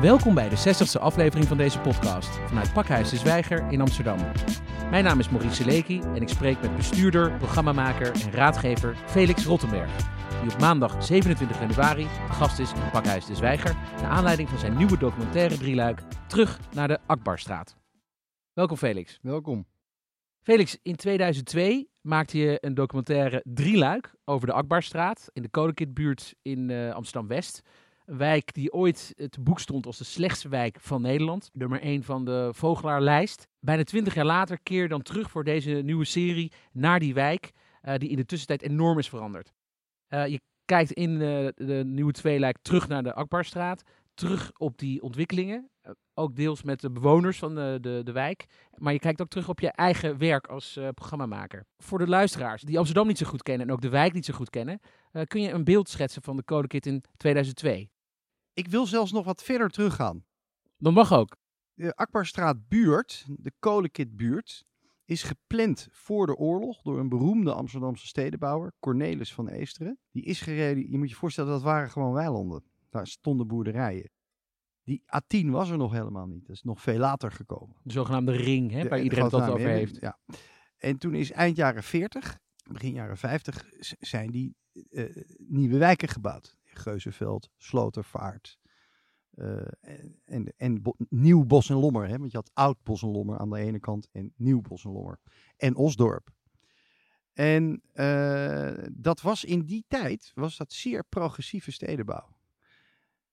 Welkom bij de 60ste aflevering van deze podcast vanuit Pakhuis de Zwijger in Amsterdam. Mijn naam is Maurice Seleki en ik spreek met bestuurder, programmamaker en raadgever Felix Rottenberg, die op maandag 27 januari gast is in Pakhuis de Zwijger naar aanleiding van zijn nieuwe documentaire drieluik Terug naar de Akbarstraat. Welkom Felix. Welkom. Felix, in 2002 maakte je een documentaire Drieluik over de Akbarstraat in de Kodekitbuurt in uh, Amsterdam-West. Wijk die ooit te boek stond als de slechtste wijk van Nederland. Nummer 1 van de Vogelaarlijst. Bijna twintig jaar later keer dan terug voor deze nieuwe serie naar die wijk, uh, die in de tussentijd enorm is veranderd. Uh, je kijkt in uh, de nieuwe tweeluik terug naar de Akbarstraat, terug op die ontwikkelingen. ook deels met de bewoners van de, de, de wijk. Maar je kijkt ook terug op je eigen werk als programmamaker. Voor de luisteraars die Amsterdam niet zo goed kennen en ook de wijk niet zo goed kennen, kun je een beeld schetsen van de Codekit in 2002? Ik wil zelfs nog wat verder teruggaan. Dat mag ook. De Akbarstraat buurt, de Kolenkit buurt, is gepland voor de oorlog door een beroemde Amsterdamse stedenbouwer, Cornelis van Eesteren. Die is gereden, je moet je voorstellen, dat waren gewoon weilanden. Daar stonden boerderijen. Die A10 was er nog helemaal niet. Dat is nog veel later gekomen. De zogenaamde ring, hè, de, waar iedereen altijd over heeft. Ja. En toen is eind jaren 40, begin jaren 50, zijn die uh, nieuwe wijken gebouwd. Geuzenveld, Slotervaart. Uh, en en, en Nieuw Bos en Lommer. Hè? Want je had Oud Bos en Lommer aan de ene kant en Nieuw Bos en Lommer. En Osdorp. En uh, dat was in die tijd was dat zeer progressieve stedenbouw.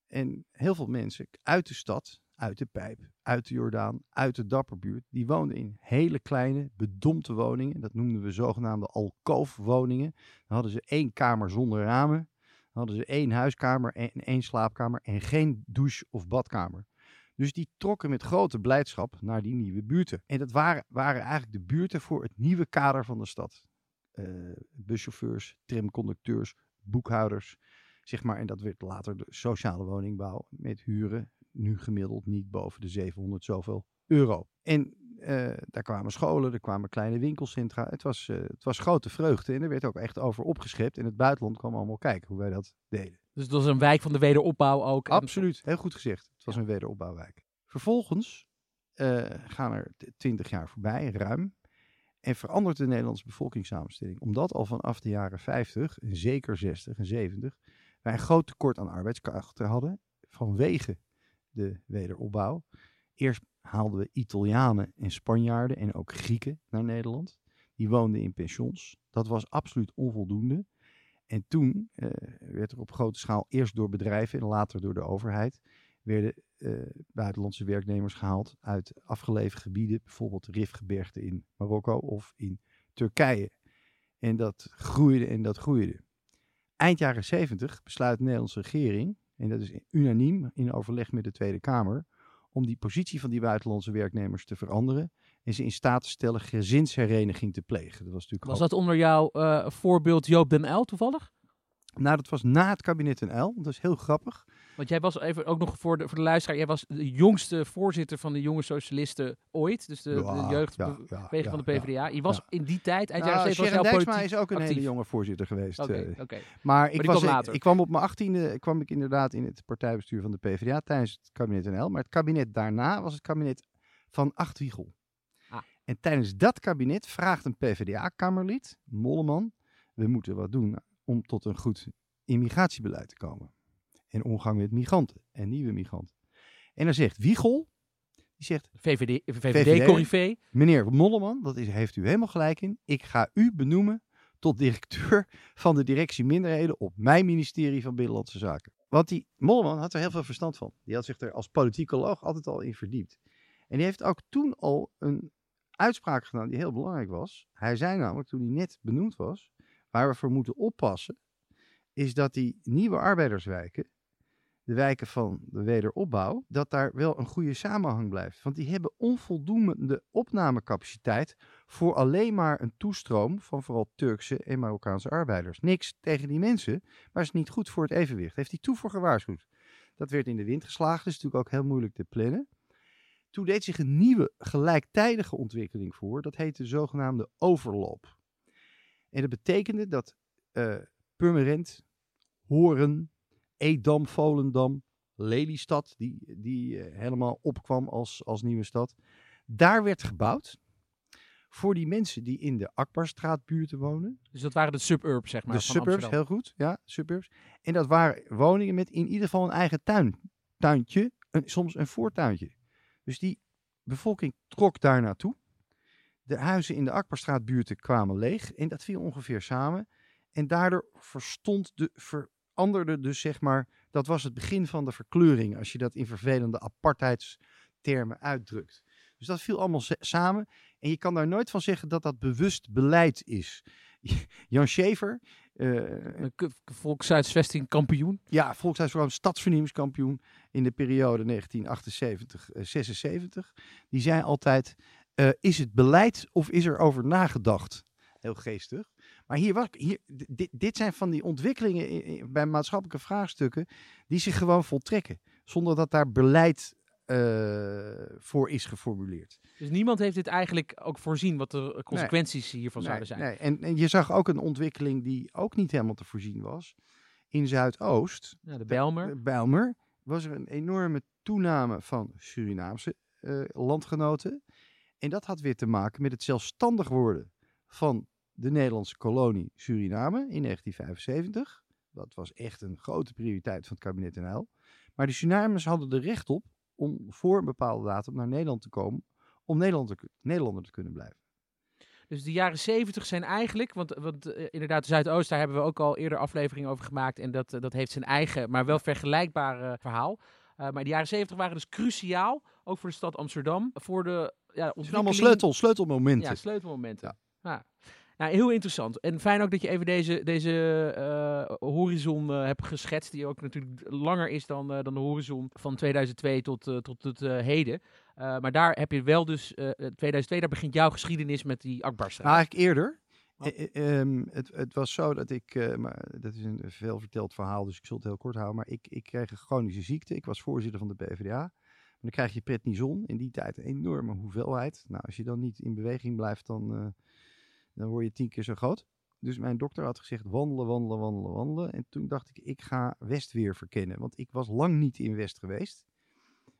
En heel veel mensen uit de stad, uit de Pijp, uit de Jordaan, uit de Dapperbuurt, die woonden in hele kleine, bedompte woningen. Dat noemden we zogenaamde alkoofwoningen. Dan hadden ze één kamer zonder ramen. Hadden ze één huiskamer en één slaapkamer en geen douche of badkamer. Dus die trokken met grote blijdschap naar die nieuwe buurten. En dat waren, waren eigenlijk de buurten voor het nieuwe kader van de stad. Uh, buschauffeurs, tramconducteurs, boekhouders zeg maar, en dat werd later de sociale woningbouw met huren, nu gemiddeld niet boven de 700 zoveel euro. En uh, daar kwamen scholen, er kwamen kleine winkelcentra. Het was, uh, het was grote vreugde en er werd ook echt over opgeschept. En het buitenland kwam allemaal kijken hoe wij dat deden. Dus het was een wijk van de wederopbouw ook? Absoluut, heel goed gezegd. Het was ja. een wederopbouwwijk. Vervolgens uh, gaan er 20 jaar voorbij, ruim. En verandert de Nederlandse bevolkingssamenstelling. Omdat al vanaf de jaren 50, en zeker 60 en 70, wij een groot tekort aan arbeidskrachten hadden vanwege de wederopbouw. Eerst haalden we Italianen en Spanjaarden en ook Grieken naar Nederland. Die woonden in pensions. Dat was absoluut onvoldoende. En toen uh, werd er op grote schaal eerst door bedrijven en later door de overheid werden uh, buitenlandse werknemers gehaald uit afgelegen gebieden, bijvoorbeeld Rifgebergte in Marokko of in Turkije. En dat groeide en dat groeide. Eind jaren 70 besluit de Nederlandse regering, en dat is unaniem in overleg met de Tweede Kamer, om die positie van die buitenlandse werknemers te veranderen en ze in staat te stellen gezinshereniging te plegen. Dat was, natuurlijk was dat onder jouw uh, voorbeeld Joop den Uyl toevallig? Nou, dat was na het kabinet den Uyl. Dat is heel grappig. Want jij was even ook nog voor de, voor de luisteraar, jij was de jongste voorzitter van de jonge socialisten ooit. Dus de, ja, de jeugdbeweging ja, ja, van de PvdA. Je was in die tijd, eind nou, jaren 70 was heel politiek is ook een actief. hele jonge voorzitter geweest. Oké, uh, oké. Maar, ik, was, kwam ik, later. ik kwam op mijn achttiende kwam ik inderdaad in het partijbestuur van de PvdA tijdens het kabinet NL. Maar het kabinet daarna was het kabinet van Achtwiegel. Ah. En tijdens dat kabinet vraagt een PvdA-kamerlid, Molleman, we moeten wat doen om tot een goed immigratiebeleid te komen. En omgang met migranten en nieuwe migranten. En dan zegt Wiegel, die zegt... VVD, VVD-corrivé. Meneer Molleman, dat is, heeft u helemaal gelijk in. Ik ga u benoemen tot directeur van de directie minderheden op mijn ministerie van Binnenlandse Zaken. Want die Molleman had er heel veel verstand van. Die had zich er als politicoloog altijd al in verdiept. En die heeft ook toen al een uitspraak gedaan die heel belangrijk was. Hij zei namelijk, toen hij net benoemd was, waar we voor moeten oppassen, is dat die nieuwe arbeiderswijken, de wijken van de wederopbouw, dat daar wel een goede samenhang blijft. Want die hebben onvoldoende opnamecapaciteit voor alleen maar een toestroom van vooral Turkse en Marokkaanse arbeiders. Niks tegen die mensen, maar is niet goed voor het evenwicht. Heeft hij toe voor gewaarschuwd. Dat werd in de wind geslagen, is natuurlijk ook heel moeilijk te plannen. Toen deed zich een nieuwe gelijktijdige ontwikkeling voor, dat heette de zogenaamde overloop. En dat betekende dat uh, Purmerend, Horen, Edam, Volendam, Lelystad, die, die eh, helemaal opkwam als, als nieuwe stad. Daar werd gebouwd voor die mensen die in de Akbarstraatbuurten wonen. Dus dat waren de suburbs, zeg maar. de van suburbs, Amsterdam. heel goed. Ja, suburbs. En dat waren woningen met in ieder geval een eigen tuin. Tuintje, een, soms een voortuintje. Dus die bevolking trok daar naartoe. De huizen in de Akbarstraatbuurten kwamen leeg en dat viel ongeveer samen. En daardoor verstond de, veranderde dus zeg maar, dat was het begin van de verkleuring, als je dat in vervelende apartheidstermen uitdrukt. Dus dat viel allemaal sa- samen. En je kan daar nooit van zeggen dat dat bewust beleid is. Jan Schever, eh, k- volkshuisvesting kampioen. ja, Volkshuisforum stadsvernieuwingskampioen in de periode 1978-76. Die zei altijd, eh, is het beleid of is er over nagedacht? Heel geestig. Maar hier, was, hier, dit, dit zijn van die ontwikkelingen in- in- bij maatschappelijke vraagstukken die zich gewoon voltrekken. Zonder dat daar beleid eh, voor is geformuleerd. Dus niemand heeft dit eigenlijk ook voorzien wat de consequenties hiervan zouden zijn. Nee, En, en je zag ook een ontwikkeling die ook niet helemaal te voorzien was. In Zuidoost, Ja, de Bijlmer. Bijlmer was er een enorme toename van Surinaamse eh, landgenoten. En dat had weer te maken met het zelfstandig worden van de Nederlandse kolonie Suriname in 1975. Dat was echt een grote prioriteit van het kabinet Uyl. Maar de Surinamers hadden er recht op om voor een bepaalde datum naar Nederland te komen. Om Nederland te, Nederlander te kunnen blijven. Dus de jaren zeventig zijn eigenlijk, want, want eh, inderdaad, Zuidoost, daar hebben we ook al eerder afleveringen over gemaakt. En dat, eh, dat heeft zijn eigen, maar wel vergelijkbaar eh, verhaal. Eh, maar de jaren zeventig waren dus cruciaal, ook voor de stad Amsterdam, voor de ja, Het zijn allemaal sleutel, sleutelmomenten. Ja, sleutelmomenten. Ja. Nou, heel interessant. En fijn ook dat je even deze, deze eh, horizon eh, hebt geschetst, die ook natuurlijk langer is dan, eh, dan de horizon van 2002 tot, eh, tot het eh, heden. Eh, maar daar heb je wel dus, eh 2002, daar begint jouw geschiedenis met die Akbarstraat. Maar eigenlijk eerder. Oh. Eh, eh, ehm, het, het was zo dat ik, eh, maar dat is een veel verteld verhaal, dus ik zal het heel kort houden. Maar ik, ik kreeg een chronische ziekte. Ik was voorzitter van de PvdA. Dan krijg je prednison, in die tijd een enorme hoeveelheid. Nou, als je dan niet in beweging blijft, dan, eh, dan word je tien keer zo groot. Dus mijn dokter had gezegd wandelen, wandelen, wandelen, wandelen. En toen dacht ik, ik ga West weer verkennen. Want ik was lang niet in West geweest.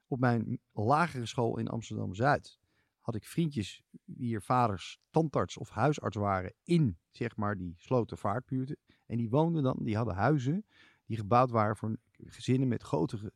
Op mijn lagere school in Amsterdam-Zuid had ik vriendjes wier vaders tandarts of huisarts waren in, zeg maar, die slotenvaartbuurten. En die woonden dan, die hadden huizen die gebouwd waren voor gezinnen met grote,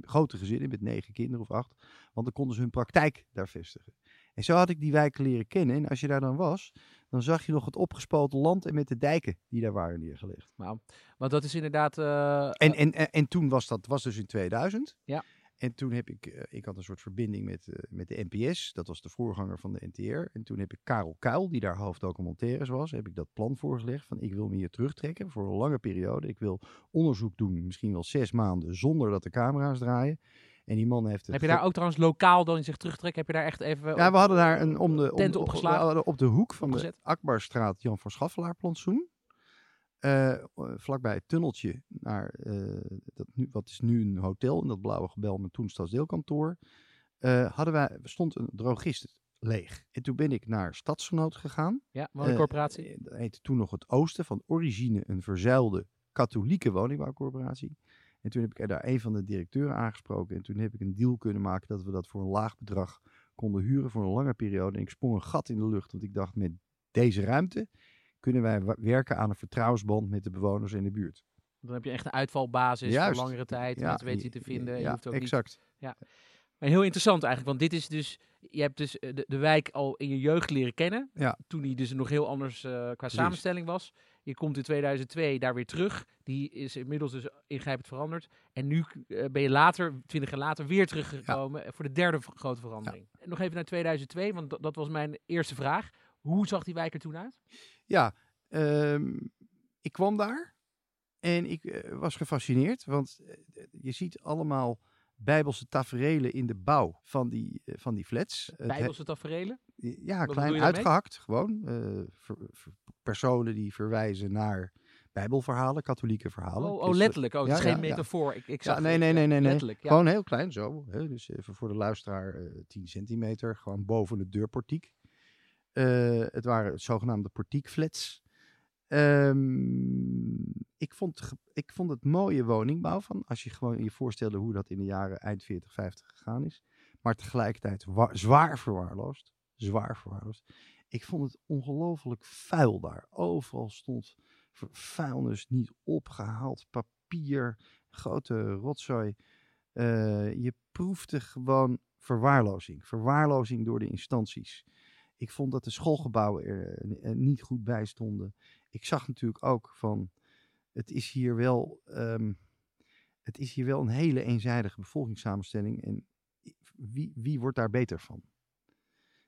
grote gezinnen, met negen kinderen of acht. Want dan konden ze hun praktijk daar vestigen. En zo had ik die wijken leren kennen. En als je daar dan was, dan zag je nog het opgespoten land en met de dijken die daar waren neergelegd. Nou, want dat is inderdaad... eh, En, en, en, en toen was dat was dus in 2000. Ja. En toen heb ik, eh, ik had een soort verbinding met, eh, met de NPS. Dat was de voorganger van de NTR. En toen heb ik Karel Kuil, die daar hoofddocumentaires was, heb ik dat plan voorgelegd. Van ik wil me hier terugtrekken voor een lange periode. Ik wil onderzoek doen, misschien wel zes maanden, zonder dat de camera's draaien. En die man heeft het heb je daar ook trouwens lokaal dan zich terugtrekt? Heb je daar echt even... Ja, we hadden daar een om de, om Tent de- opgeslagen. we hadden op de hoek van Opgezet. de Akbarstraat Jan van Schaffelaar plantsoen. Eh, vlakbij het tunneltje naar eh, dat nu, wat is nu een hotel in dat blauwe gebel met toen stadsdeelkantoor. eh hadden wij, stond een drogist leeg. En toen ben ik naar Stadsgenoot gegaan. Ja, woningcorporatie. Dat heette toen nog het Oosten, van origine een verzuilde katholieke woningbouwcorporatie. En toen heb ik er daar een van de directeuren aangesproken. En toen heb ik een deal kunnen maken dat we dat voor een laag bedrag konden huren voor een lange periode. En ik sprong een gat in de lucht, want ik dacht met deze ruimte kunnen wij werken aan een vertrouwensband met de bewoners in de buurt. Dan heb je echt een uitvalbasis Juist. voor langere tijd. Ja, mensen weten je te vinden. je Ja, hoeft ook niet exact. Maar heel interessant eigenlijk, want dit is dus, je hebt dus eh, de, de wijk al in je jeugd leren kennen. Ja. Toen die dus nog heel anders eh, qua samenstelling was. Je komt in 2002 daar weer terug. Die is inmiddels dus ingrijpend veranderd. En nu eh, ben je later, twintig jaar later, weer teruggekomen voor de derde grote verandering. Nog even naar 2002, want dat was mijn eerste vraag. Hoe zag die wijk er toen uit? Ja, ehm, ik kwam daar en ik eh, was gefascineerd, want eh, je ziet allemaal bijbelse taferelen in de bouw van die, eh, van die flats. Bijbelse taferelen? Ja, klein uitgehakt, gewoon. ver- ver- personen die verwijzen naar bijbelverhalen, katholieke verhalen. Oh, oh, letterlijk. Oh, het is geen ja, ja. metafoor. Ik, ik zag nee, nee, nee, nee, nee. Gewoon heel klein zo. Hè? Dus even voor de luisteraar eh 10 centimeter, gewoon boven de deurportiek. Eh, het waren zogenaamde portiekflats. Ehm, ik, vond, ik vond het mooie woningbouw van, als je gewoon je voorstelde hoe dat in de jaren eind 40, 50 gegaan is. Maar tegelijkertijd wa- zwaar verwaarloosd. Zwaar verwaarloosd. Ik vond het ongelooflijk vuil daar. Overal stond vuilnis niet opgehaald, papier, grote rotzooi. Eh, je proefde gewoon verwaarlozing. Verwaarlozing door de instanties. Ik vond dat de schoolgebouwen er eh, niet goed bij stonden. Ik zag natuurlijk ook van, het is hier wel, ehm, het is hier wel een hele eenzijdige bevolkingssamenstelling. En wie, wie wordt daar beter van?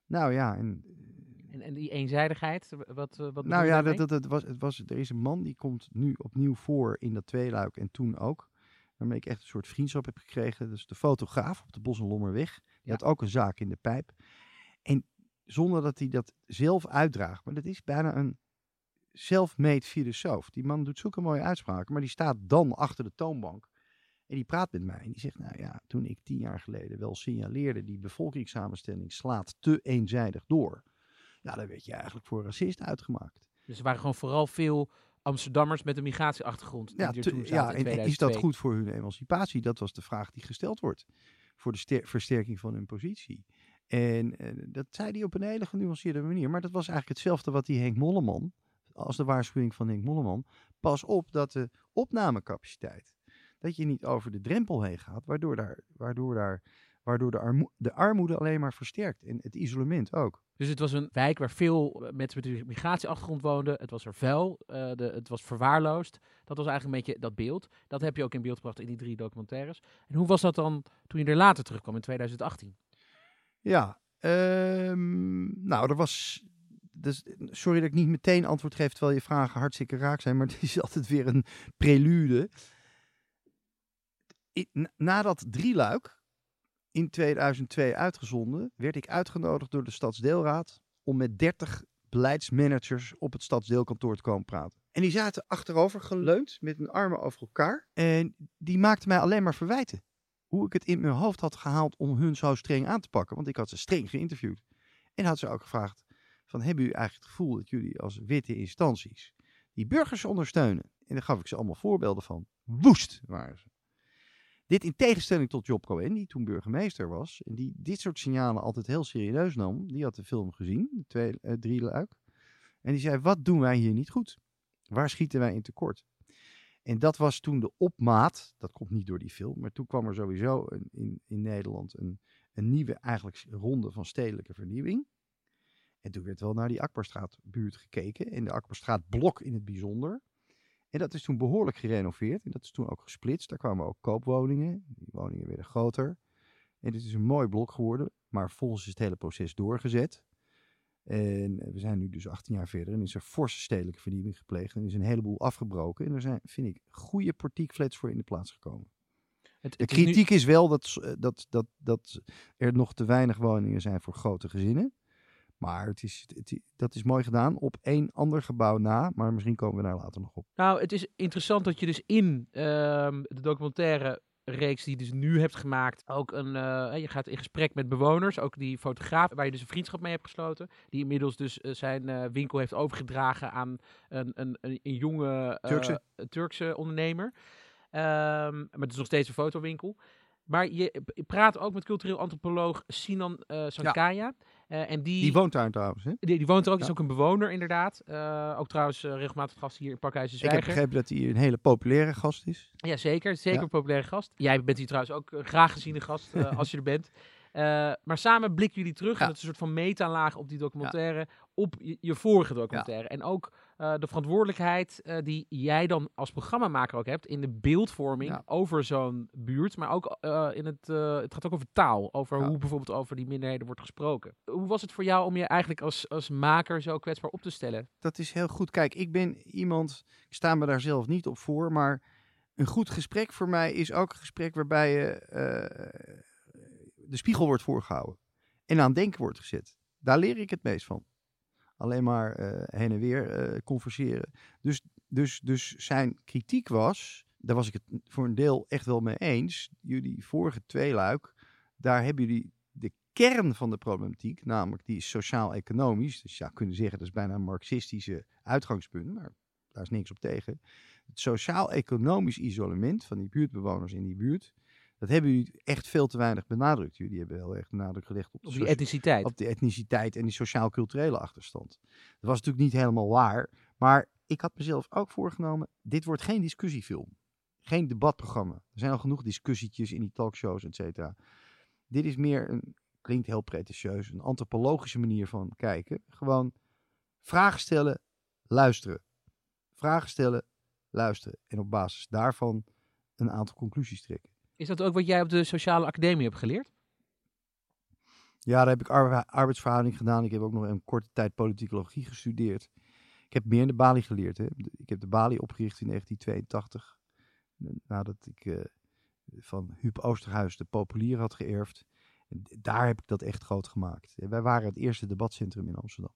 Nou ja, en, En, en die eenzijdigheid, wat, eh, wat nou ja, dat, dat, het was, het was, er is een man die komt nu opnieuw voor in dat tweeluik en toen ook. Waarmee ik echt een soort vriendschap heb gekregen. Is de fotograaf op de Bos en Lommerweg. Die Ja. had ook een zaak in de pijp. En zonder dat hij dat zelf uitdraagt. Maar dat is bijna een self-made filosoof. Die man doet zulke mooie uitspraken. Maar die staat dan achter de toonbank. En die praat met mij. En die zegt, nou ja, toen ik tien jaar geleden wel signaleerde... die bevolkingssamenstelling slaat te eenzijdig door. Ja, dan werd je eigenlijk voor racist uitgemaakt. Dus er waren gewoon vooral veel Amsterdammers met een migratieachtergrond. die Ja, er te- toen zaten ja in en, en is dat 2002. goed voor hun emancipatie? Dat was de vraag die gesteld wordt. Voor de ster- versterking van hun positie. En eh, dat zei hij op een hele genuanceerde manier. Maar dat was eigenlijk hetzelfde wat die Henk Molleman, als de waarschuwing van Henk Molleman. Pas op dat de opnamecapaciteit, dat je niet over de drempel heen gaat, waardoor, daar, waardoor, daar, waardoor de, de armoede alleen maar versterkt. En het isolement ook. Dus het was een wijk waar veel eh, mensen met een migratieachtergrond woonden. Het was er vuil, eh, het was verwaarloosd. Dat was eigenlijk een beetje dat beeld. Dat heb je ook in beeld gebracht in die drie documentaires. En hoe was dat dan toen je er later terugkwam in 2018? Ja, ehm, nou, er was. Dus, sorry dat ik niet meteen antwoord geef terwijl je vragen hartstikke raak zijn, maar het is altijd weer een prelude. Na dat drieluik in 2002 uitgezonden, werd ik uitgenodigd door de Stadsdeelraad om met 30 beleidsmanagers op het stadsdeelkantoor te komen praten. En die zaten achterover geleund met hun armen over elkaar. En die maakten mij alleen maar verwijten hoe ik het in mijn hoofd had gehaald om hun zo streng aan te pakken. Want ik had ze streng geïnterviewd. En had ze ook gevraagd van, hebben jullie eigenlijk het gevoel dat jullie als witte instanties die burgers ondersteunen? En daar gaf ik ze allemaal voorbeelden van. Woest waren ze. Dit in tegenstelling tot Job Cohen, die toen burgemeester was. En die dit soort signalen altijd heel serieus nam. Die had de film gezien, twee, eh, drie luik. En die zei, wat doen wij hier niet goed? Waar schieten wij in tekort? En dat was toen de opmaat, dat komt niet door die film, maar toen kwam er sowieso in, in Nederland een, een nieuwe eigenlijk ronde van stedelijke vernieuwing. En toen werd wel naar die Akbarstraatbuurt gekeken en de Akbarstraatblok in het bijzonder. En dat is toen behoorlijk gerenoveerd en dat is toen ook gesplitst. Daar kwamen ook koopwoningen, die woningen werden groter. En dit is een mooi blok geworden, maar vervolgens is het hele proces doorgezet. En we zijn nu dus 18 jaar verder en is er forse stedelijke vernieuwing gepleegd. En is een heleboel afgebroken. En er zijn, vind ik, goede portiekflats voor in de plaats gekomen. Het, De het is nu- kritiek is wel dat, eh, dat, dat, dat er nog te weinig woningen zijn voor grote gezinnen. Maar het is, het, dat is mooi gedaan op één ander gebouw na. Maar misschien komen we daar later nog op. Nou, het is interessant dat je dus in ehm, de documentaire reeks die je dus nu hebt gemaakt, ook een, eh, je gaat in gesprek met bewoners, ook die fotograaf, waar je dus een vriendschap mee hebt gesloten, die inmiddels dus eh, zijn eh, winkel heeft overgedragen aan een, een, een, een jonge Turkse. Turkse ondernemer. Ehm, maar het is nog steeds een fotowinkel. Maar je je praat ook met cultureel antropoloog Sinan Sankaya. Eh, en die, Die woont daar trouwens. Hè? die, die woont er ook, is ook een bewoner inderdaad. Eh, ook trouwens eh, regelmatig gast hier in Pakhuizen Ik heb Zwijger. begrepen dat hij een hele populaire gast is. Ja, zeker. Zeker Ja. een populaire gast. Jij bent hier trouwens ook een graag geziene gast als je er bent. Maar samen blikken jullie terug. Ja. En dat is een soort van metalaag op die documentaire. Op je, je vorige documentaire. En ook eh, de verantwoordelijkheid eh, die jij dan als programmamaker ook hebt. In de beeldvorming Ja. over zo'n buurt. Maar ook eh, in het, het gaat ook over taal. Over Ja. hoe bijvoorbeeld over die minderheden wordt gesproken. Hoe was het voor jou om je eigenlijk als, als maker zo kwetsbaar op te stellen? Dat is heel goed. Kijk, ik ben iemand, ik sta me daar zelf niet op voor, maar een goed gesprek voor mij is ook een gesprek waarbij je de spiegel wordt voorgehouden en aan denken wordt gezet. Daar leer ik het meest van. Alleen maar eh, heen en weer eh, converseren. Dus, dus, dus zijn kritiek was, daar was ik het voor een deel echt wel mee eens. Jullie vorige tweeluik, daar hebben jullie de kern van de problematiek, namelijk die is sociaal-economisch. Dus je zou kunnen zeggen, dat is bijna een marxistische uitgangspunt. Maar daar is niks op tegen. Het sociaal-economisch isolement van die buurtbewoners in die buurt, dat hebben jullie echt veel te weinig benadrukt. Jullie hebben heel erg de nadruk gelegd op, de die etniciteit. op de etniciteit en die sociaal-culturele achterstand. Dat was natuurlijk niet helemaal waar, maar ik had mezelf ook voorgenomen, dit wordt geen discussiefilm. Geen debatprogramma. Er zijn al genoeg discussietjes in die talkshows, et cetera. Dit is meer een, klinkt heel pretentieus, een antropologische manier van kijken. Gewoon vragen stellen, luisteren. Vragen stellen, luisteren. En op basis daarvan een aantal conclusies trekken. Is dat ook wat jij op de sociale academie hebt geleerd? Ja, daar heb ik arbe- arbeidsverhouding gedaan. Ik heb ook nog een korte tijd politicologie gestudeerd. Ik heb meer in de Bali geleerd. Hè. Ik heb de Bali opgericht in 1982. n- Nadat ik eh, van Huub Oosterhuis de populier had geërfd. Daar heb ik dat echt groot gemaakt. Wij waren het eerste debatcentrum in Amsterdam.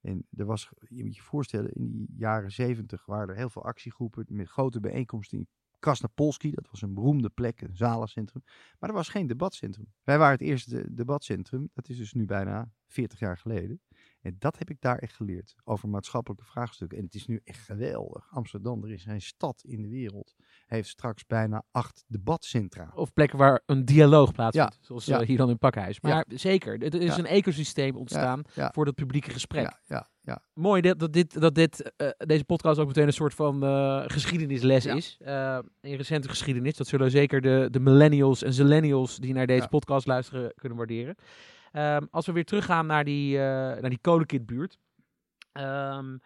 En er was, je moet je voorstellen, in die jaren zeventig waren er heel veel actiegroepen met grote bijeenkomsten in Krasnapolski. Dat was een beroemde plek, een zalencentrum. Maar er was geen debatcentrum. Wij waren het eerste debatcentrum. Dat is dus nu bijna 40 jaar geleden. En dat heb ik daar echt geleerd. Over maatschappelijke vraagstukken. En het is nu echt geweldig. Amsterdam, er is geen stad in de wereld. Heeft straks bijna acht debatcentra. Of plekken waar een dialoog plaatsvindt, zoals ja. eh, hier dan in Pakhuis. Maar Ja. zeker, er is een ecosysteem ontstaan voor dat publieke gesprek. Ja, ja, ja. Mooi dat, dat, dit, dat dit, eh, deze podcast ook meteen een soort van eh, geschiedenisles Ja. is. Eh, in recente geschiedenis. Dat zullen zeker de, de millennials en zillennials die naar deze Ja. podcast luisteren kunnen waarderen. Ehm, als we weer teruggaan naar die, eh naar die kolenkitbuurt. Ehm,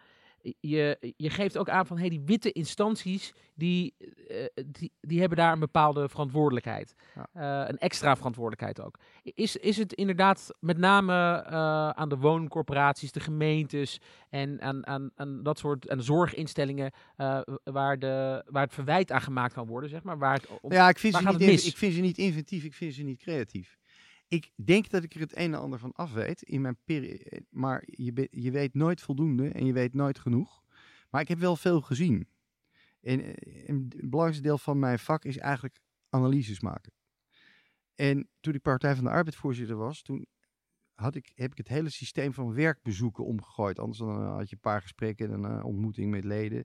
je, je geeft ook aan van hey, die witte instanties die, eh, die, die hebben daar een bepaalde verantwoordelijkheid. Eh, een extra verantwoordelijkheid ook. Is, is het inderdaad met name aan de wooncorporaties, de gemeentes en aan, aan, aan dat soort aan zorginstellingen waar, de, waar het verwijt aan gemaakt kan worden, zeg maar? Waar het om- Ja, ik vind, ze niet mis? ik vind ze niet inventief, ik vind ze niet creatief. Ik denk dat ik er het een en ander van af weet, in mijn peri- maar je, je weet nooit voldoende en je weet nooit genoeg. Maar ik heb wel veel gezien. En eh, een het belangrijkste deel van mijn vak is eigenlijk analyses maken. En toen ik Partij van de Arbeid voorzitter was, toen had ik, heb ik het hele systeem van werkbezoeken omgegooid. Anders dan eh, had je een paar gesprekken en een eh, ontmoeting met leden.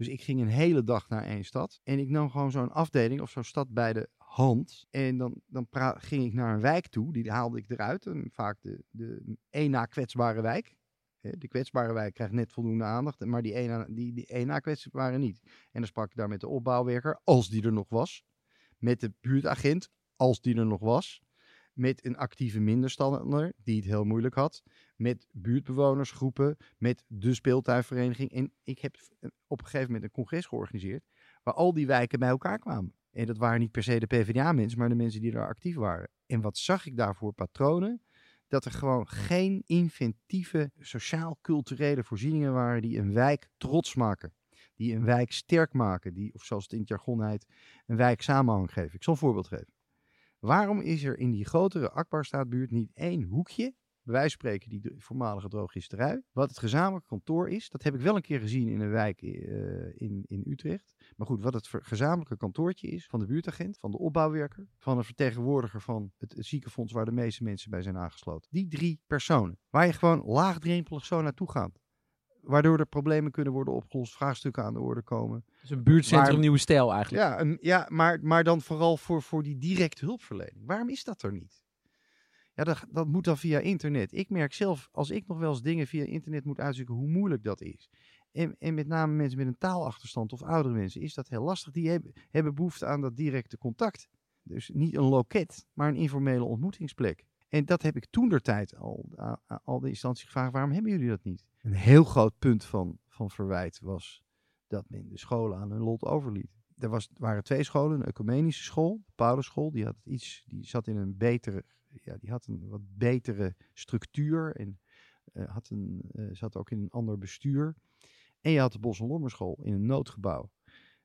Dus ik ging een hele dag naar één stad. En ik nam gewoon zo'n afdeling of zo'n stad bij de hand. En dan, dan ging ik naar een wijk toe. Die haalde ik eruit. En vaak de, de één na kwetsbare wijk. De kwetsbare wijk krijgt net voldoende aandacht. Maar die één die, die na kwetsbare niet. En dan sprak ik daar met de opbouwwerker, als die er nog was. Met de buurtagent, als die er nog was. Met een actieve minderstander, die het heel moeilijk had. Met buurtbewonersgroepen. Met de speeltuinvereniging. En ik heb op een gegeven moment een congres georganiseerd. Waar al die wijken bij elkaar kwamen. En dat waren niet per se de PvdA-mensen, maar de mensen die daar actief waren. En wat zag ik daarvoor patronen? Dat er gewoon geen inventieve sociaal-culturele voorzieningen waren die een wijk trots maken. Die een wijk sterk maken. Die, of zoals het in het jargon heet, een wijk samenhang geven. Ik zal een voorbeeld geven. Waarom is er in die grotere Akbarstraatbuurt niet één hoekje, bij wijze van spreken die voormalige drogisterij, wat het gezamenlijk kantoor is? Dat heb ik wel een keer gezien in een wijk eh, in, in Utrecht. Maar goed, wat het gezamenlijke kantoortje is van de buurtagent, van de opbouwwerker, van een vertegenwoordiger van het, het ziekenfonds waar de meeste mensen bij zijn aangesloten. Die drie personen, waar je gewoon laagdrempelig zo naartoe gaat. Waardoor er problemen kunnen worden opgelost, vraagstukken aan de orde komen. Dus een buurtcentrum Maar- nieuwe stijl eigenlijk. Ja, een, ja maar, maar dan vooral voor, voor die directe hulpverlening. Waarom is dat er niet? Ja, dat, dat moet dan via internet. Ik merk zelf, als ik nog wel eens dingen via internet moet uitzoeken, hoe moeilijk dat is. En, en met name mensen met een taalachterstand of oudere mensen is dat heel lastig. Die hebben, hebben behoefte aan dat directe contact. Dus niet een loket, maar een informele ontmoetingsplek. En dat heb ik toen der tijd al, al de instanties gevraagd, waarom hebben jullie dat niet? Een heel groot punt van, van verwijt was dat men de scholen aan hun lot overliet. Er was, waren twee scholen, een ecumenische school, de Paulusschool, die had iets, die zat in een betere, ja, die had een wat betere structuur en eh, had een, eh, zat ook in een ander bestuur. En je had de Bos en Lommerschool in een noodgebouw.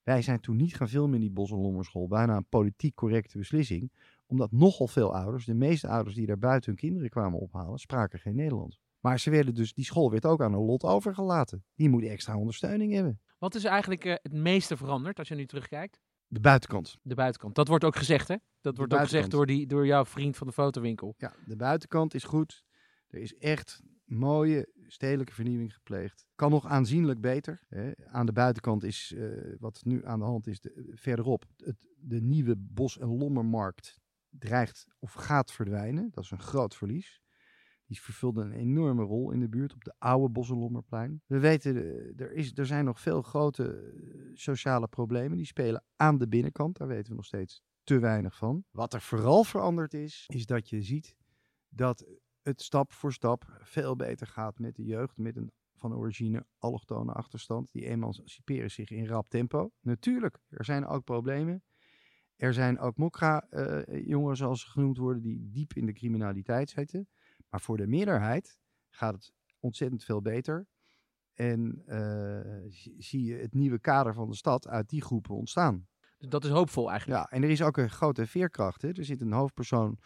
Wij zijn toen niet gaan filmen in die Bos en Lommerschool, bijna een politiek correcte beslissing, omdat nogal veel ouders, de meeste ouders die daar buiten hun kinderen kwamen ophalen, spraken geen Nederlands. Maar ze werden dus, die school werd ook aan hun lot overgelaten. Die moet extra ondersteuning hebben. Wat is eigenlijk eh, het meeste veranderd als je nu terugkijkt? De buitenkant. De buitenkant. Dat wordt ook gezegd, hè? Dat wordt ook gezegd door, die, door jouw vriend van de fotowinkel. Ja, de buitenkant is goed. Er is echt mooie stedelijke vernieuwing gepleegd. Kan nog aanzienlijk beter. Hè. Aan de buitenkant is, eh, wat nu aan de hand is, de, verderop, het, de nieuwe bos- en lommermarkt dreigt of gaat verdwijnen. Dat is een groot verlies. Die vervulde een enorme rol in de buurt op de oude Bos- en Lommerplein. We weten, eh, er, is, er zijn nog veel grote eh, sociale problemen. Die spelen aan de binnenkant. Daar weten we nog steeds te weinig van. Wat er vooral veranderd is, is dat je ziet dat het stap voor stap veel beter gaat met de jeugd. Met een van origine allochtone achterstand. Die emanciperen zich in rap tempo. Natuurlijk, er zijn ook problemen. Er zijn ook mokra-jongeren, zoals ze genoemd worden, die diep in de criminaliteit zitten. Maar voor de meerderheid gaat het ontzettend veel beter. En uh, zie je het nieuwe kader van de stad uit die groepen ontstaan. Dat is hoopvol eigenlijk. Ja, en er is ook een grote veerkracht. Hè? Er zit een hoofdpersoon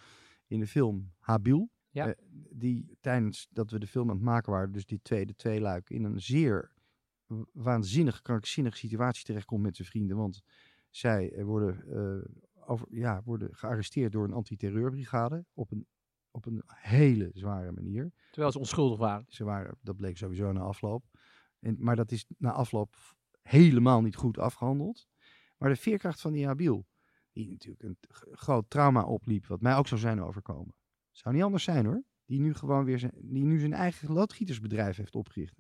in de film, Habil. Ja. Uh, die tijdens dat we de film aan het maken waren, dus die tweede tweeluik, in een zeer waanzinnig, krankzinnige situatie terechtkomt met zijn vrienden. Want zij worden, uh, over, ja, worden gearresteerd door een antiterreurbrigade op een op een hele zware manier. Terwijl ze onschuldig waren. Ze waren, dat bleek sowieso na afloop. En, maar dat is na afloop helemaal niet goed afgehandeld. Maar de veerkracht van die Habil, die natuurlijk een groot trauma opliep, wat mij ook zou zijn overkomen. Zou niet anders zijn hoor. Die nu gewoon weer zijn, die nu zijn eigen loodgietersbedrijf heeft opgericht.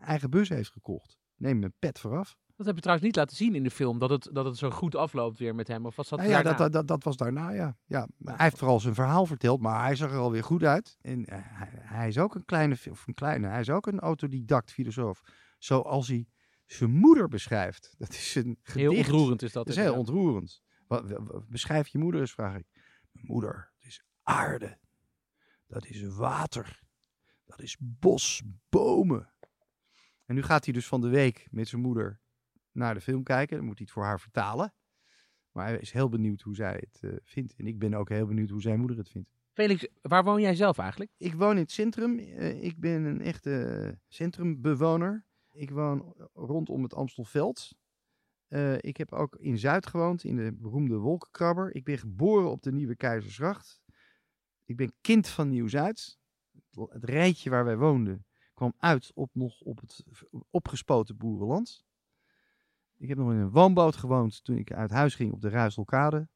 Eigen bus heeft gekocht. Neem mijn pet vooraf. Dat heb je trouwens niet laten zien in de film, dat het, dat het zo goed afloopt weer met hem. Of was dat nou ja, dat, dat, dat, dat, was daarna, ja. ja. Hij heeft vooral zijn verhaal verteld, maar hij zag er alweer goed uit. En uh, hij, hij, is ook een kleine, of een kleine, hij is ook een autodidact filosoof. Zoals hij zijn moeder beschrijft. Dat is een gedicht. Heel ontroerend is dat. Dat is heel ontroerend. Wat, wat, beschrijf je moeder eens, vraag ik. Mijn moeder, dat is aarde. Dat is water. Dat is bos, bomen. En nu gaat hij dus van de week met zijn moeder naar de film kijken. Dan moet hij het voor haar vertalen. Maar hij is heel benieuwd hoe zij het uh, vindt. En ik ben ook heel benieuwd hoe zijn moeder het vindt. Felix, waar woon jij zelf eigenlijk? Ik woon in het centrum. Uh, ik ben een echte centrumbewoner. Ik woon rondom het Amstelveld. Uh, ik heb ook in Zuid gewoond, in de beroemde Wolkenkrabber. Ik ben geboren op de Nieuwe Keizersgracht. Ik ben kind van Nieuw-Zuid. Het, het rijtje waar wij woonden kwam uit op nog op het opgespoten boerenland. Ik heb nog in een woonboot gewoond toen ik uit huis ging op de Ruiselkade.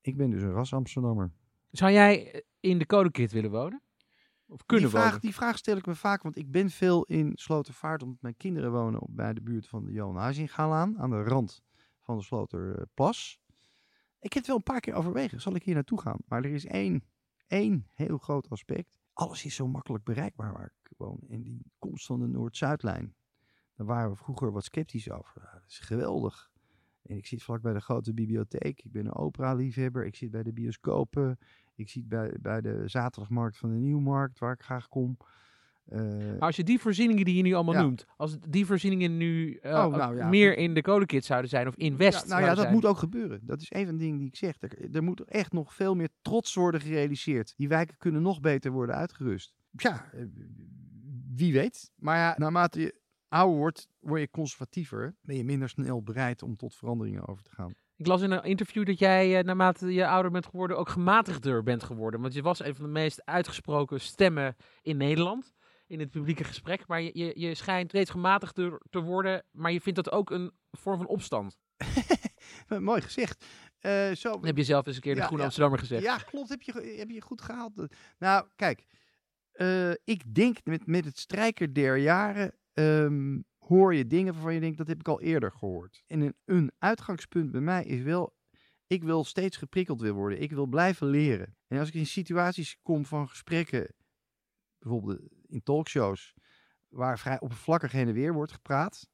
Ik ben dus een ras Amsterdammer. Zou jij in de Codekit willen wonen? Of kunnen die vraag, wonen? Die vraag stel ik me vaak, want ik ben veel in Slotervaart omdat mijn kinderen wonen op, bij de buurt van de Johan Huizingalaan aan de rand van de Sloterplas. Ik heb het wel een paar keer overwegen, zal ik hier naartoe gaan? Maar er is één, één heel groot aspect. Alles is zo makkelijk bereikbaar waar ik woon. En die komst van de Noord-Zuidlijn, daar waren we vroeger wat sceptisch over. Dat is geweldig. En ik zit vlak bij de grote bibliotheek. Ik ben een opera-liefhebber. Ik zit bij de bioscopen. Ik zit bij, bij de zaterdagmarkt van de Nieuwmarkt, waar ik graag kom. Uh, maar als je die voorzieningen die je nu allemaal ja. noemt, als die voorzieningen nu uh, Oh, nou ja. meer in de Codekit zouden zijn of in West Ja, nou ja, dat zijn. moet ook gebeuren. Dat is een van de dingen die ik zeg. Er, er moet echt nog veel meer trots worden gerealiseerd. Die wijken kunnen nog beter worden uitgerust. Ja, eh, wie weet. Maar ja, naarmate je ouder wordt, word je conservatiever. Ben je minder snel bereid om tot veranderingen over te gaan. Ik las in een interview dat jij, uh, naarmate je ouder bent geworden, ook gematigder bent geworden. Want je was een van de meest uitgesproken stemmen in Nederland. In het publieke gesprek. Maar je, je, je schijnt steeds gematigder te worden. Maar je vindt dat ook een vorm van opstand. Mooi gezegd. Uh, zo, heb je zelf eens een keer de Groene ja. Amsterdammer gezegd. Ja, klopt. Heb je, heb je goed gehaald. Nou, kijk. eh, ik denk met, met het strijker der jaren ehm, hoor je dingen waarvan je denkt, dat heb ik al eerder gehoord. En een, uitgangspunt bij mij is wel, ik wil steeds geprikkeld weer worden. Ik wil blijven leren. En als ik in situaties kom van gesprekken, bijvoorbeeld in talkshows, waar vrij oppervlakkig heen en weer wordt gepraat,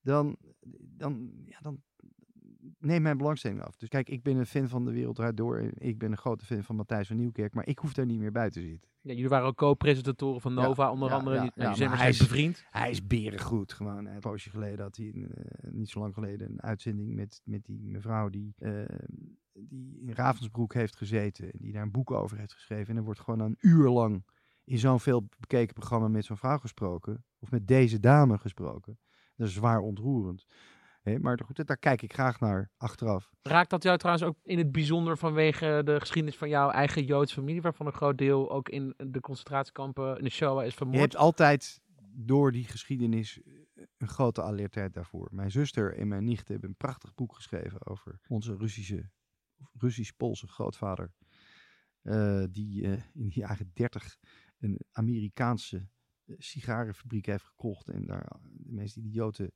dan, dan, ja, dan neemt mijn belangstelling af. Dus kijk, ik ben een fan van De Wereld Draait Door. En ik ben een grote fan van Matthijs van Nieuwkerk. Maar ik hoef daar niet meer bij te zitten. Ja, jullie waren ook co-presentatoren van Ja, Nova, onder ja, andere. ja, Nou, zijn hij is- bevriend. Hij is berengoed gewoon. Een poosje geleden had hij, eh, niet zo lang geleden, een uitzending met, met die mevrouw die, eh, die in Ravensbroek heeft gezeten. En die daar een boek over heeft geschreven. En er wordt gewoon een uur lang in zo'n veel bekeken programma met zo'n vrouw gesproken. Of met deze dame gesproken. Dat is zwaar ontroerend. Maar goed, daar kijk ik graag naar achteraf. Raakt dat jou trouwens ook in het bijzonder vanwege de geschiedenis van jouw eigen Joodse familie, waarvan een groot deel ook in de concentratiekampen in de Shoah is Je vermoord? hebt altijd door die geschiedenis eh, een grote alertheid daarvoor. Mijn zuster en mijn nicht hebben een prachtig boek geschreven over onze Russische, Russisch-Poolse grootvader. eh, die eh, in de jaren dertig een Amerikaanse sigarenfabriek heeft gekocht. En daar de meest idiote,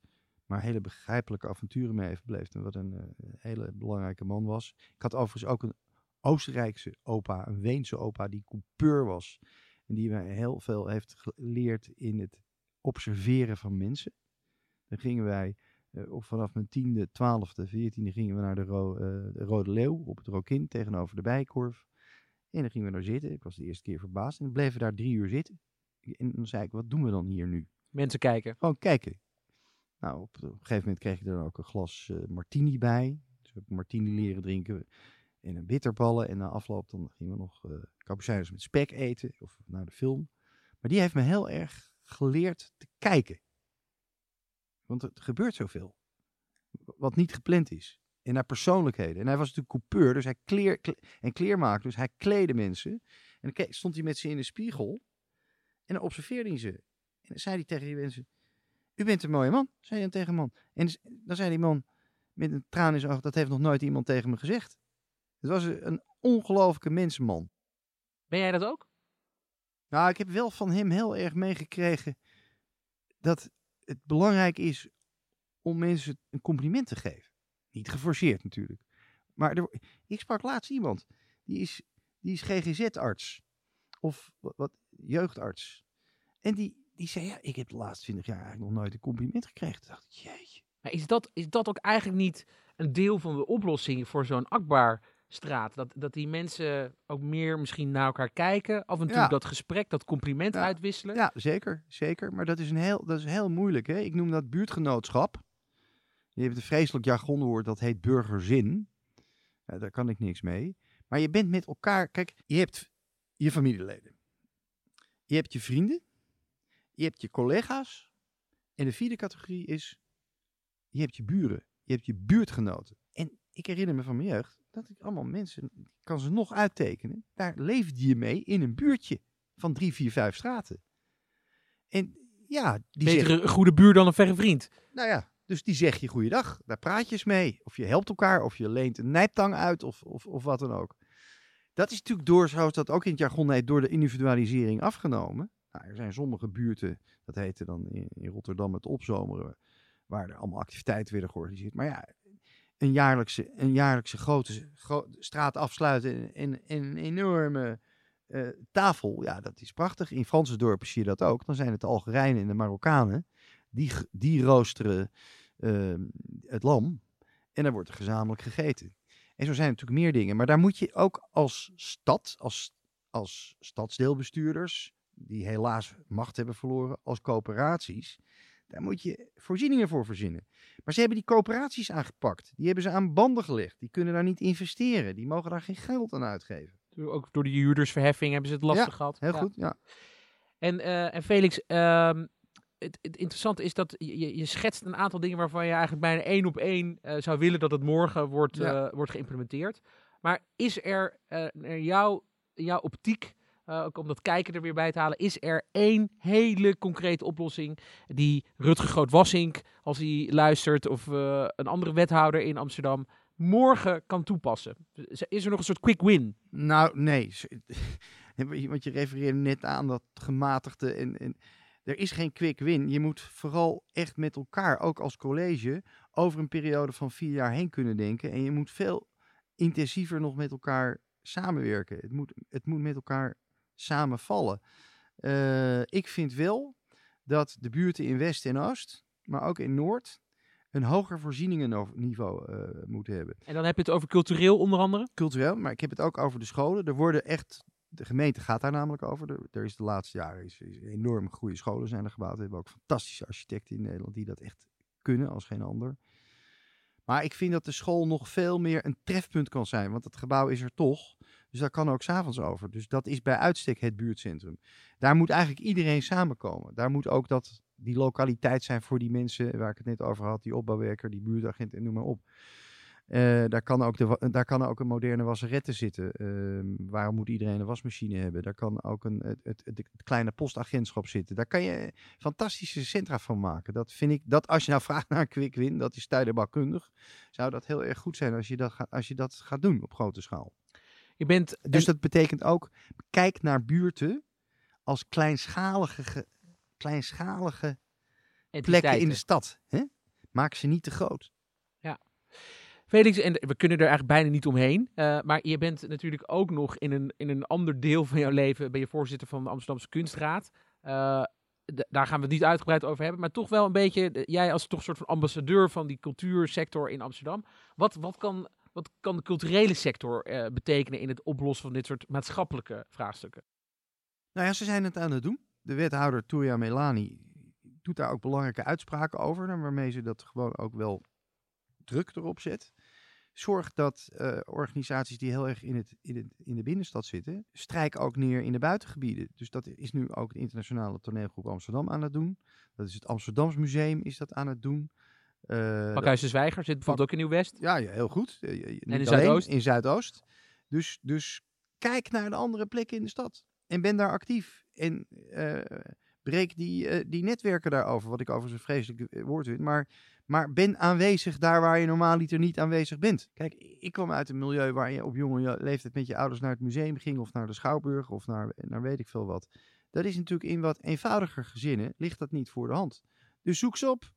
maar hele begrijpelijke avonturen mee heeft beleefd. En wat een eh, hele belangrijke man was. Ik had overigens ook een Oostenrijkse opa, een Weense opa, die coupeur was. En die mij heel veel heeft geleerd in het observeren van mensen. Dan gingen wij eh, op vanaf mijn tiende, twaalfde, veertiende gingen we naar de, Ro- eh, de Rode Leeuw op het Rokin tegenover de Bijkorf. En dan gingen we daar zitten. Ik was de eerste keer verbaasd. En dan bleven we daar drie uur zitten. En dan zei ik, wat doen we dan hier nu? Mensen kijken. Gewoon kijken. Nou, op, een gegeven moment kreeg je er ook een glas eh, martini bij. Dus heb ik martini leren drinken. En een bitterballen. En na afloop dan gingen we nog cappuccino's met spek eten. Of naar de film. Maar die heeft me heel erg geleerd te kijken. Want er gebeurt zoveel. Wat niet gepland is. En naar persoonlijkheden. En hij was natuurlijk coupeur. Dus hij kleer, kle- en kleermaker. Dus hij kleedde mensen. En dan stond hij met ze in de spiegel. En dan observeerde hij ze. En dan zei hij tegen die mensen. U bent een mooie man, zei hij tegen een man. En dus- dan zei die man met een traan in zijn oog, dat heeft nog nooit iemand tegen me gezegd. Het was een een ongelooflijke mensenman. Ben jij dat ook? Nou, ik heb wel van hem heel erg meegekregen dat het belangrijk is om mensen een compliment te geven. Niet geforceerd natuurlijk. Maar er, ik sprak laatst iemand, die is, die is GGZ-arts. Of wat, wat, jeugdarts. En die, die zei, ja, ik heb de laatste twintig jaar eigenlijk nog nooit een compliment gekregen. Toen dacht ik, jeetje. Maar is dat, is dat ook eigenlijk niet een deel van de oplossing voor zo'n Akbarstraat? Dat, dat die mensen ook meer misschien naar elkaar kijken. Af en toe Ja. dat gesprek, dat compliment Ja. uitwisselen. Ja, zeker, zeker. Maar dat is, een heel, dat is heel moeilijk. Hè? Ik noem dat buurtgenootschap. Je hebt een vreselijk jargonwoord, dat heet burgerzin. Ja, daar kan ik niks mee. Maar je bent met elkaar... Kijk, je hebt je familieleden. Je hebt je vrienden. Je hebt je collega's. En de vierde categorie is... Je hebt je buren. Je hebt je buurtgenoten. En ik herinner me van mijn jeugd... dat ik allemaal mensen... ik kan ze nog uittekenen. Daar leefde je mee in een buurtje van drie, vier, vijf straten. En ja, die Beter zeggen, een goede buur dan een verre vriend. nou ja, dus die zeg je goeiedag. Daar praat je eens mee. Of je helpt elkaar, of je leent een nijptang uit, of, of, of wat dan ook. Dat is natuurlijk door, zoals dat ook in het jargon heet, door de individualisering afgenomen. Nou, er zijn sommige buurten, dat heette dan in, Rotterdam het opzomeren, waar er allemaal activiteiten werden georganiseerd. Maar ja, een jaarlijkse, een jaarlijkse grote gro- straat afsluiten en, en een enorme eh, tafel, ja, dat is prachtig. In Franse dorpen zie je dat ook. Dan zijn het de Algerijnen en de Marokkanen. Die, die roosteren ehm, het lam. En dan wordt er gezamenlijk gegeten. En zo zijn er natuurlijk meer dingen. Maar daar moet je ook als stad, als, als stadsdeelbestuurders, die helaas macht hebben verloren, als coöperaties, daar moet je voorzieningen voor verzinnen. Maar ze hebben die coöperaties aangepakt. Die hebben ze aan banden gelegd. Die kunnen daar niet investeren. Die mogen daar geen geld aan uitgeven. Ook door de huurdersverheffing hebben ze het lastig Ja, gehad. Heel Ja. goed, ja. En, eh, en Felix, ehm, het, het interessante is dat je, je- schetst een aantal dingen waarvan je eigenlijk bijna één op één eh, zou willen dat het morgen wordt, Ja. eh, wordt geïmplementeerd. Maar is er naar jou, in jouw optiek, eh, ook om dat kijken er weer bij te halen, is er één hele concrete oplossing die Rutger Groot-Wassink, als hij luistert, of eh, een andere wethouder in Amsterdam, morgen kan toepassen? Is er nog een soort quick win? Nou, nee. Want je refereerde net aan dat gematigde. En, en er is geen quick win. Je moet vooral echt met elkaar, ook als college, over een periode van vier jaar heen kunnen denken. En je moet veel intensiever nog met elkaar samenwerken. Het moet, het moet met elkaar samenvallen. Eh, ik vind wel dat de buurten in West en Oost, maar ook in Noord, een hoger voorzieningenniveau eh moeten hebben En dan heb je het over cultureel onder andere. cultureel, maar ik heb het ook over de scholen. Er worden echt, de gemeente gaat daar namelijk over. Er, er is de laatste jaren is, is enorm goede scholen zijn er gebouwd. We hebben ook fantastische architecten in Nederland die dat echt kunnen als geen ander. Maar ik vind dat de school nog veel meer een trefpunt kan zijn, want het gebouw is er toch. Dus daar kan ook s'avonds over. Dus dat is bij uitstek het buurtcentrum. Daar moet eigenlijk iedereen samenkomen. Daar moet ook dat die lokaliteit zijn voor die mensen waar ik het net over had, die opbouwwerker, die buurtagent en noem maar op. Eh, daar, kan ook de, daar kan ook een moderne wasserette zitten. Ehm, waarom moet iedereen een wasmachine hebben? Daar kan ook een, het, het, het, kleine postagentschap zitten. Daar kan je fantastische centra van maken. Dat vind ik, dat als je nou vraagt naar een quick win, dat is stedenbouwkundig, zou dat heel erg goed zijn als je dat, als je dat gaat doen op grote schaal. Je bent, Dus dat betekent ook, kijk naar buurten als kleinschalige, ge- kleinschalige plekken in de stad. Hè? Maak ze niet te groot. Felix, en we kunnen er eigenlijk bijna niet omheen. eh, maar je bent natuurlijk ook nog in een, in een ander deel van jouw leven. Ben je voorzitter van de Amsterdamse Kunstraad. Eh, daar gaan we het niet uitgebreid over hebben. Maar toch wel een beetje, jij als toch soort van ambassadeur van die cultuursector in Amsterdam. Wat, wat, kan, wat kan de culturele sector eh, betekenen in het oplossen van dit soort maatschappelijke vraagstukken? Nou ja, ze zijn het aan het doen. De wethouder Touria Melani doet daar ook belangrijke uitspraken over. nou, Waarmee ze dat gewoon ook wel druk erop zet. Zorg dat eh, organisaties die heel erg in, het, in, het, in de binnenstad zitten, strijk ook neer in de buitengebieden. Dus dat is nu ook de internationale toneelgroep Amsterdam aan het doen. Dat is het Amsterdams Museum is dat aan het doen. Eh, Pakhuis de Zwijger zit bijvoorbeeld ook in Nieuw-West. ja, ja, heel goed. Eh, niet in Zuidoost? In Zuidoost. Dus, dus kijk naar de andere plekken in de stad. En ben daar actief. En eh, breek die, eh, die netwerken daarover. Wat ik overigens een vreselijk eh, woord vind. Maar, maar ben aanwezig daar waar je normaaliter niet aanwezig bent. Kijk, ik kwam uit een milieu waar je op jonge leeftijd met je ouders naar het museum ging. Of naar de Schouwburg. Of naar, naar weet ik veel wat. Dat is natuurlijk in wat eenvoudiger gezinnen. Ligt dat niet voor de hand. Dus zoek ze op.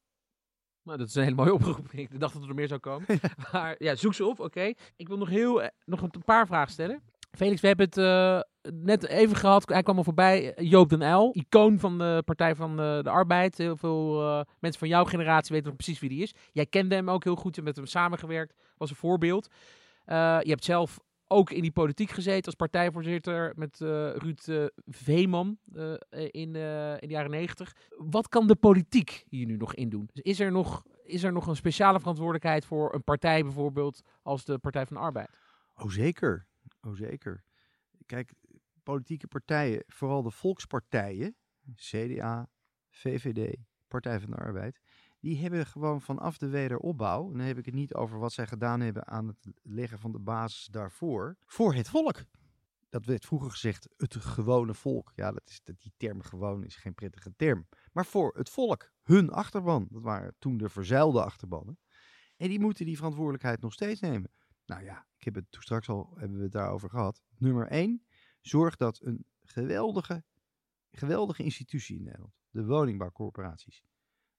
Nou, dat is een hele mooie oproep. Ik dacht dat er meer zou komen. maar ja, zoek ze op, oké. Ik wil nog, heel, eh, nog een paar vragen stellen. Felix, we hebben het eh, net even gehad. Hij kwam al voorbij. eh, Joop den Uyl, icoon van de Partij van eh, de Arbeid. Heel veel mensen van jouw generatie weten nog precies wie die is. Jij kende hem ook heel goed en met hem samengewerkt. Was een voorbeeld. Je hebt zelf ook in die politiek gezeten als partijvoorzitter met eh, Ruud eh, Veeman eh, in, in de jaren negentig. Wat kan de politiek hier nu nog in doen? Dus is, er nog, is er nog een speciale verantwoordelijkheid voor een partij bijvoorbeeld als de Partij van de Arbeid? Oh zeker, oh zeker. Kijk, politieke partijen, vooral de volkspartijen, CDA, VVD, Partij van de Arbeid, die hebben gewoon vanaf de wederopbouw, en dan heb ik het niet over wat zij gedaan hebben aan het leggen van de basis daarvoor, voor het volk. Dat werd vroeger gezegd, het gewone volk. Ja, dat is, die term gewoon is geen prettige term. Maar voor het volk, hun achterban. Dat waren toen de verzuilde achterbannen. En die moeten die verantwoordelijkheid nog steeds nemen. Nou ja, ik heb het toen straks al hebben we het daarover gehad. Nummer één, zorg dat een geweldige, geweldige institutie in Nederland, de woningbouwcorporaties,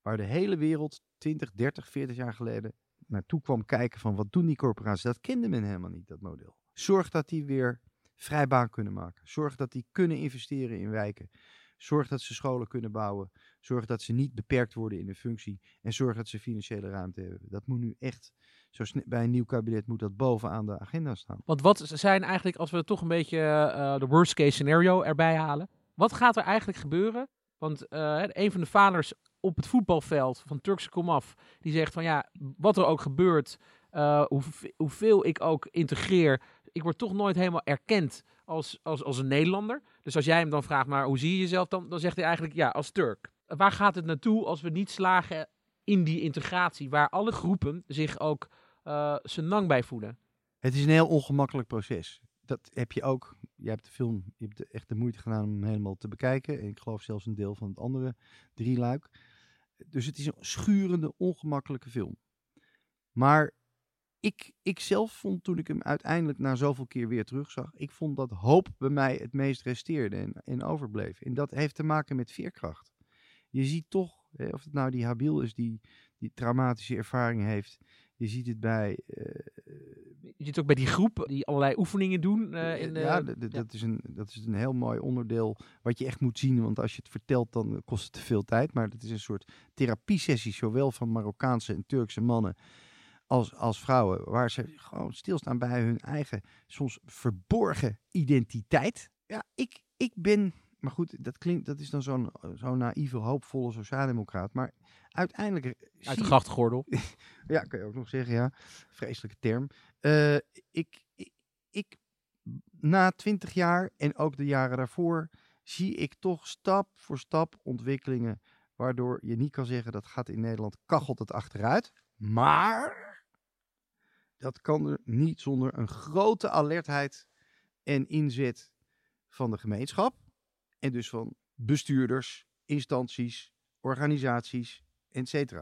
waar de hele wereld 20, 30, 40 jaar geleden naartoe kwam kijken van wat doen die corporaties, dat kende men helemaal niet, dat model. Zorg dat die weer vrij baan kunnen maken. Zorg dat die kunnen investeren in wijken. Zorg dat ze scholen kunnen bouwen. Zorg dat ze niet beperkt worden in hun functie. En zorg dat ze financiële ruimte hebben. Dat moet nu echt, zo bij een nieuw kabinet moet dat bovenaan de agenda staan. Want wat zijn eigenlijk, als we toch een beetje eh, de worst case scenario erbij halen. Wat gaat er eigenlijk gebeuren? Want eh, een van de vaders op het voetbalveld van Turkse komaf, die zegt van ja, wat er ook gebeurt, eh, hoeve- hoeveel ik ook integreer, ik word toch nooit helemaal erkend als, als, als een Nederlander. Dus als jij hem dan vraagt, maar hoe zie je jezelf dan? Dan zegt hij eigenlijk ja, als Turk. Waar gaat het naartoe als we niet slagen in die integratie, waar alle groepen zich ook eh zijn nang bij voelen? Het is een heel ongemakkelijk proces. Dat heb je ook. Je hebt de film, je hebt echt de moeite gedaan om hem helemaal te bekijken. En ik geloof zelfs een deel van het andere drieluik. Dus het is een schurende, ongemakkelijke film. Maar ik, ik zelf vond toen ik hem uiteindelijk na zoveel keer weer terugzag, ik vond dat hoop bij mij het meest resteerde en, en overbleef. En dat heeft te maken met veerkracht. Je ziet toch, hè, of het nou die Habil is die die traumatische ervaring heeft. Je ziet het bij eh, Je ziet ook bij die groep die allerlei oefeningen doen. eh, in, ja, ja. Dat, is een, dat is een heel mooi onderdeel wat je echt moet zien. Want als je het vertelt, dan kost het te veel tijd. Maar het is een soort therapiesessie, zowel van Marokkaanse en Turkse mannen als, als vrouwen. Waar ze gewoon stilstaan bij hun eigen, soms verborgen identiteit. Ja, ik, ik ben... Maar goed, dat klinkt, dat is dan zo'n zo'n naïeve, hoopvolle sociaaldemocraat. Maar uiteindelijk... uit zie- de grachtgordel. ja, kan je ook nog zeggen, ja. Vreselijke term. Eh, ik, ik, ik, na twintig jaar en ook de jaren daarvoor, zie ik toch stap voor stap ontwikkelingen Waardoor je niet kan zeggen dat gaat in Nederland, kachelt het achteruit. Maar dat kan er niet zonder een grote alertheid en inzet van de gemeenschap. En dus van bestuurders, instanties, organisaties, etc.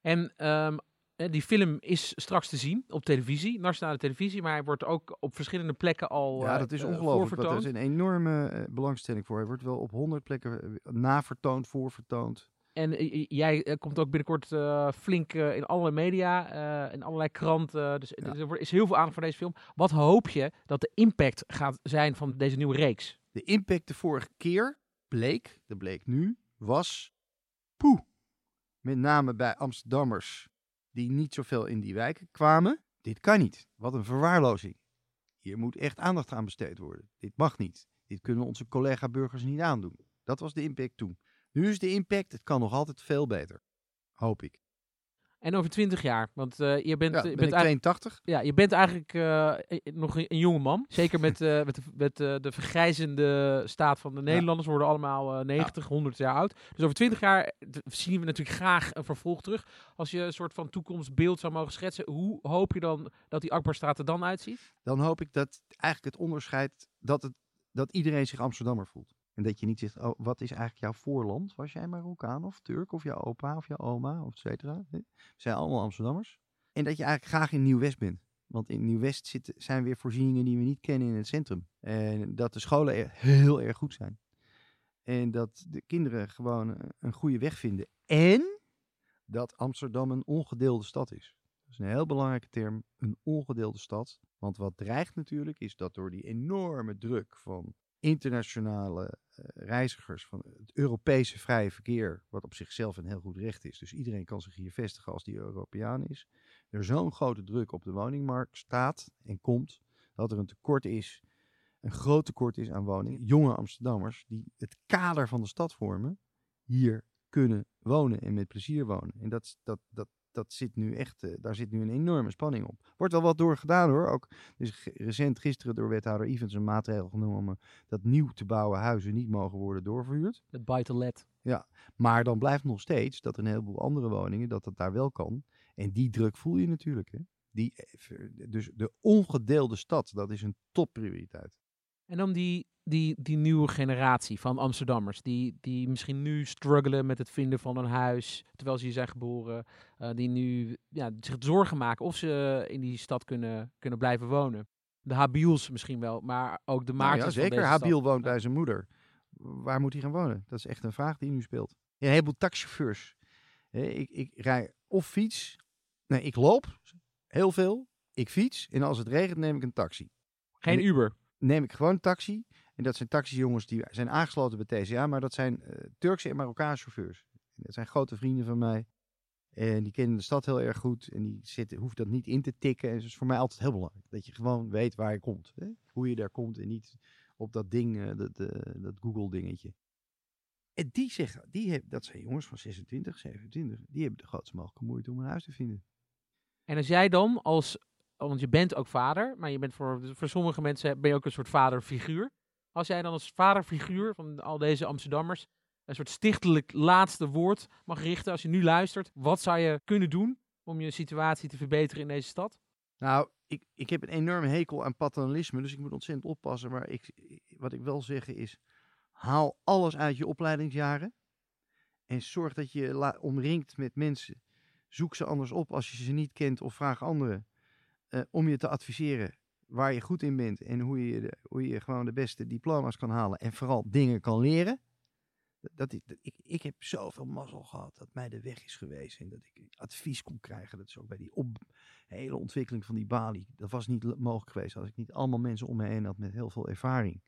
En ehm, eh, die film is straks te zien op televisie, nationale televisie, maar hij wordt ook op verschillende plekken al Ja, eh, dat is eh, ongelooflijk. Er voorvertoond. is een enorme belangstelling voor. Hij wordt wel op honderd plekken navertoond, voorvertoond. En jij komt ook binnenkort flink in allerlei media, in allerlei kranten. Dus Ja. er is heel veel aandacht voor deze film. Wat hoop je dat de impact gaat zijn van deze nieuwe reeks? De impact de vorige keer bleek, dat bleek nu, was poe. Met name bij Amsterdammers die niet zoveel in die wijken kwamen. Dit kan niet. Wat een verwaarlozing. Hier moet echt aandacht aan besteed worden. Dit mag niet. Dit kunnen onze collega-burgers niet aandoen. Dat was de impact toen. Nu is de impact, het kan nog altijd veel beter. Hoop ik. En over twintig jaar, want eh, je bent, Ja, je ben bent ik eigenlijk 82. Ja, je bent eigenlijk eh, eh, nog een, een jonge man. Zeker met, eh, met, de, met eh, de vergrijzende staat van de Nederlanders. worden allemaal eh 90, 100 jaar oud. Dus over 20 jaar eh, zien we natuurlijk graag een vervolg terug. Als je een soort van toekomstbeeld zou mogen schetsen. Hoe hoop je dan dat die Akbarstraat er dan uitziet? dan hoop ik dat eigenlijk het onderscheid dat, het, dat iedereen zich Amsterdammer voelt. En dat je niet zegt, oh, wat is eigenlijk jouw voorland? Was jij Marokkaan of Turk of jouw opa of jouw oma of et cetera? We zijn allemaal Amsterdammers. En dat je eigenlijk graag in Nieuw-West bent. Want in Nieuw-West zijn weer voorzieningen die we niet kennen in het centrum. En dat de scholen er heel erg goed zijn. En dat de kinderen gewoon een- een goede weg vinden. En dat Amsterdam een ongedeelde stad is. Dat is een heel belangrijke term, een ongedeelde stad. Want wat dreigt natuurlijk is dat door die enorme druk van internationale eh, reizigers, van het Europese vrije verkeer, wat op zichzelf een heel goed recht is. Dus iedereen kan zich hier vestigen als die Europeaan is. Er zo'n grote druk op de woningmarkt staat en komt, dat er een tekort is, een groot tekort is aan woningen. Jonge Amsterdammers die het kader van de stad vormen, hier kunnen wonen en met plezier wonen. En dat, dat, dat, dat zit nu echt, eh, daar zit nu een enorme spanning op. Wordt wel wat door gedaan hoor. Ook dus recent gisteren door wethouder Evans een maatregel genomen om eh, dat nieuw te bouwen huizen niet mogen worden doorverhuurd. Het buy to let. Maar dan blijft nog steeds dat een heleboel andere woningen, dat het daar wel kan. En die druk voel je natuurlijk. Hè? Die, eh, dus de ongedeelde stad, dat is een topprioriteit. En dan die, die, die nieuwe generatie van Amsterdammers. Die, die misschien nu struggelen met het vinden van een huis. Terwijl ze hier zijn geboren. eh, die nu ja, zich zorgen maken of ze in die stad kunnen, kunnen blijven wonen. De Habiels misschien wel, maar ook de Nou Maartens ja, van zeker. Habiel woont bij zijn moeder. Waar moet hij gaan wonen? Dat is echt een vraag die nu speelt. Ja, een heleboel taxichauffeurs. Ik, ik rij of fiets. Nee, ik loop heel veel. Ik fiets. En als het regent neem ik een taxi. Geen Uber. Neem ik gewoon taxi. En dat zijn taxijongens die zijn aangesloten bij TCA. Maar dat zijn eh, Turkse en Marokkaanse chauffeurs. Dat zijn grote vrienden van mij. En die kennen de stad heel erg goed. En die zitten, hoeft dat niet in te tikken. En dat is voor mij altijd heel belangrijk. Dat je gewoon weet waar je komt. Hè? Hoe je daar komt. En niet op dat ding, eh, dat, eh, dat Google dingetje. En die zeggen, die hebben, dat zijn jongens van 26, 27. Die hebben de grootste mogelijke moeite om een huis te vinden. En als jij dan als, want je bent ook vader, maar je bent voor, voor sommige mensen ben je ook een soort vaderfiguur. Als jij dan als vaderfiguur van al deze Amsterdammers een soort stichtelijk laatste woord mag richten als je nu luistert, wat zou je kunnen doen om je situatie te verbeteren in deze stad? Nou, ik, ik heb een enorme hekel aan paternalisme, dus ik moet ontzettend oppassen. Maar ik, wat ik wil zeggen is, haal alles uit je opleidingsjaren. En zorg dat je omringt met mensen. Zoek ze anders op als je ze niet kent of vraag anderen eh, om je te adviseren waar je goed in bent. En hoe je, hoe je gewoon de beste diploma's kan halen. En vooral dingen kan leren. Dat, dat, ik- dat- ik, ik heb zoveel mazzel gehad dat mij de weg is geweest. En dat ik advies kon krijgen. Dat is ook bij die op, hele ontwikkeling van die Bali. Dat was niet mogelijk geweest als ik niet allemaal mensen om me heen had met heel veel ervaring.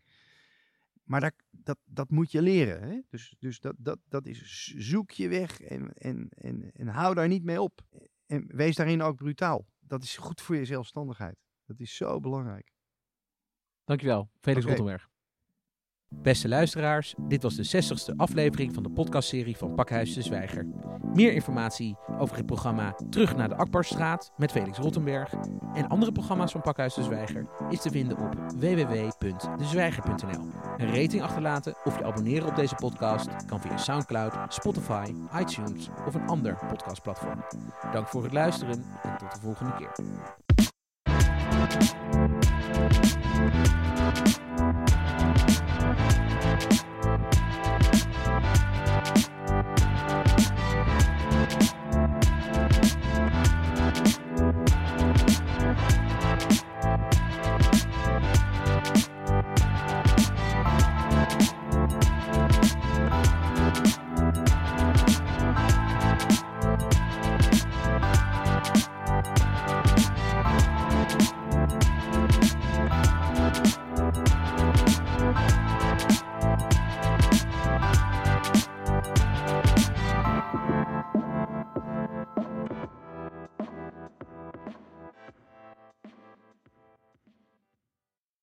Maar daar, dat, dat moet je leren. Hè? Dus, dus dat, dat, dat is zoek je weg en, en, en, en hou daar niet mee op. En wees daarin ook brutaal. Dat is goed voor je zelfstandigheid. Dat is zo belangrijk. Dankjewel, Felix. Rottenberg. Beste luisteraars, dit was de 60ste aflevering van de podcastserie van Pakhuis de Zwijger. Meer informatie over het programma Terug naar de Akbarstraat met Felix Rottenberg en andere programma's van Pakhuis de Zwijger is te vinden op www.dezwijger.nl. Een rating achterlaten of je abonneren op deze podcast kan via Soundcloud, Spotify, iTunes of een ander podcastplatform. Dank voor het luisteren en tot de volgende keer.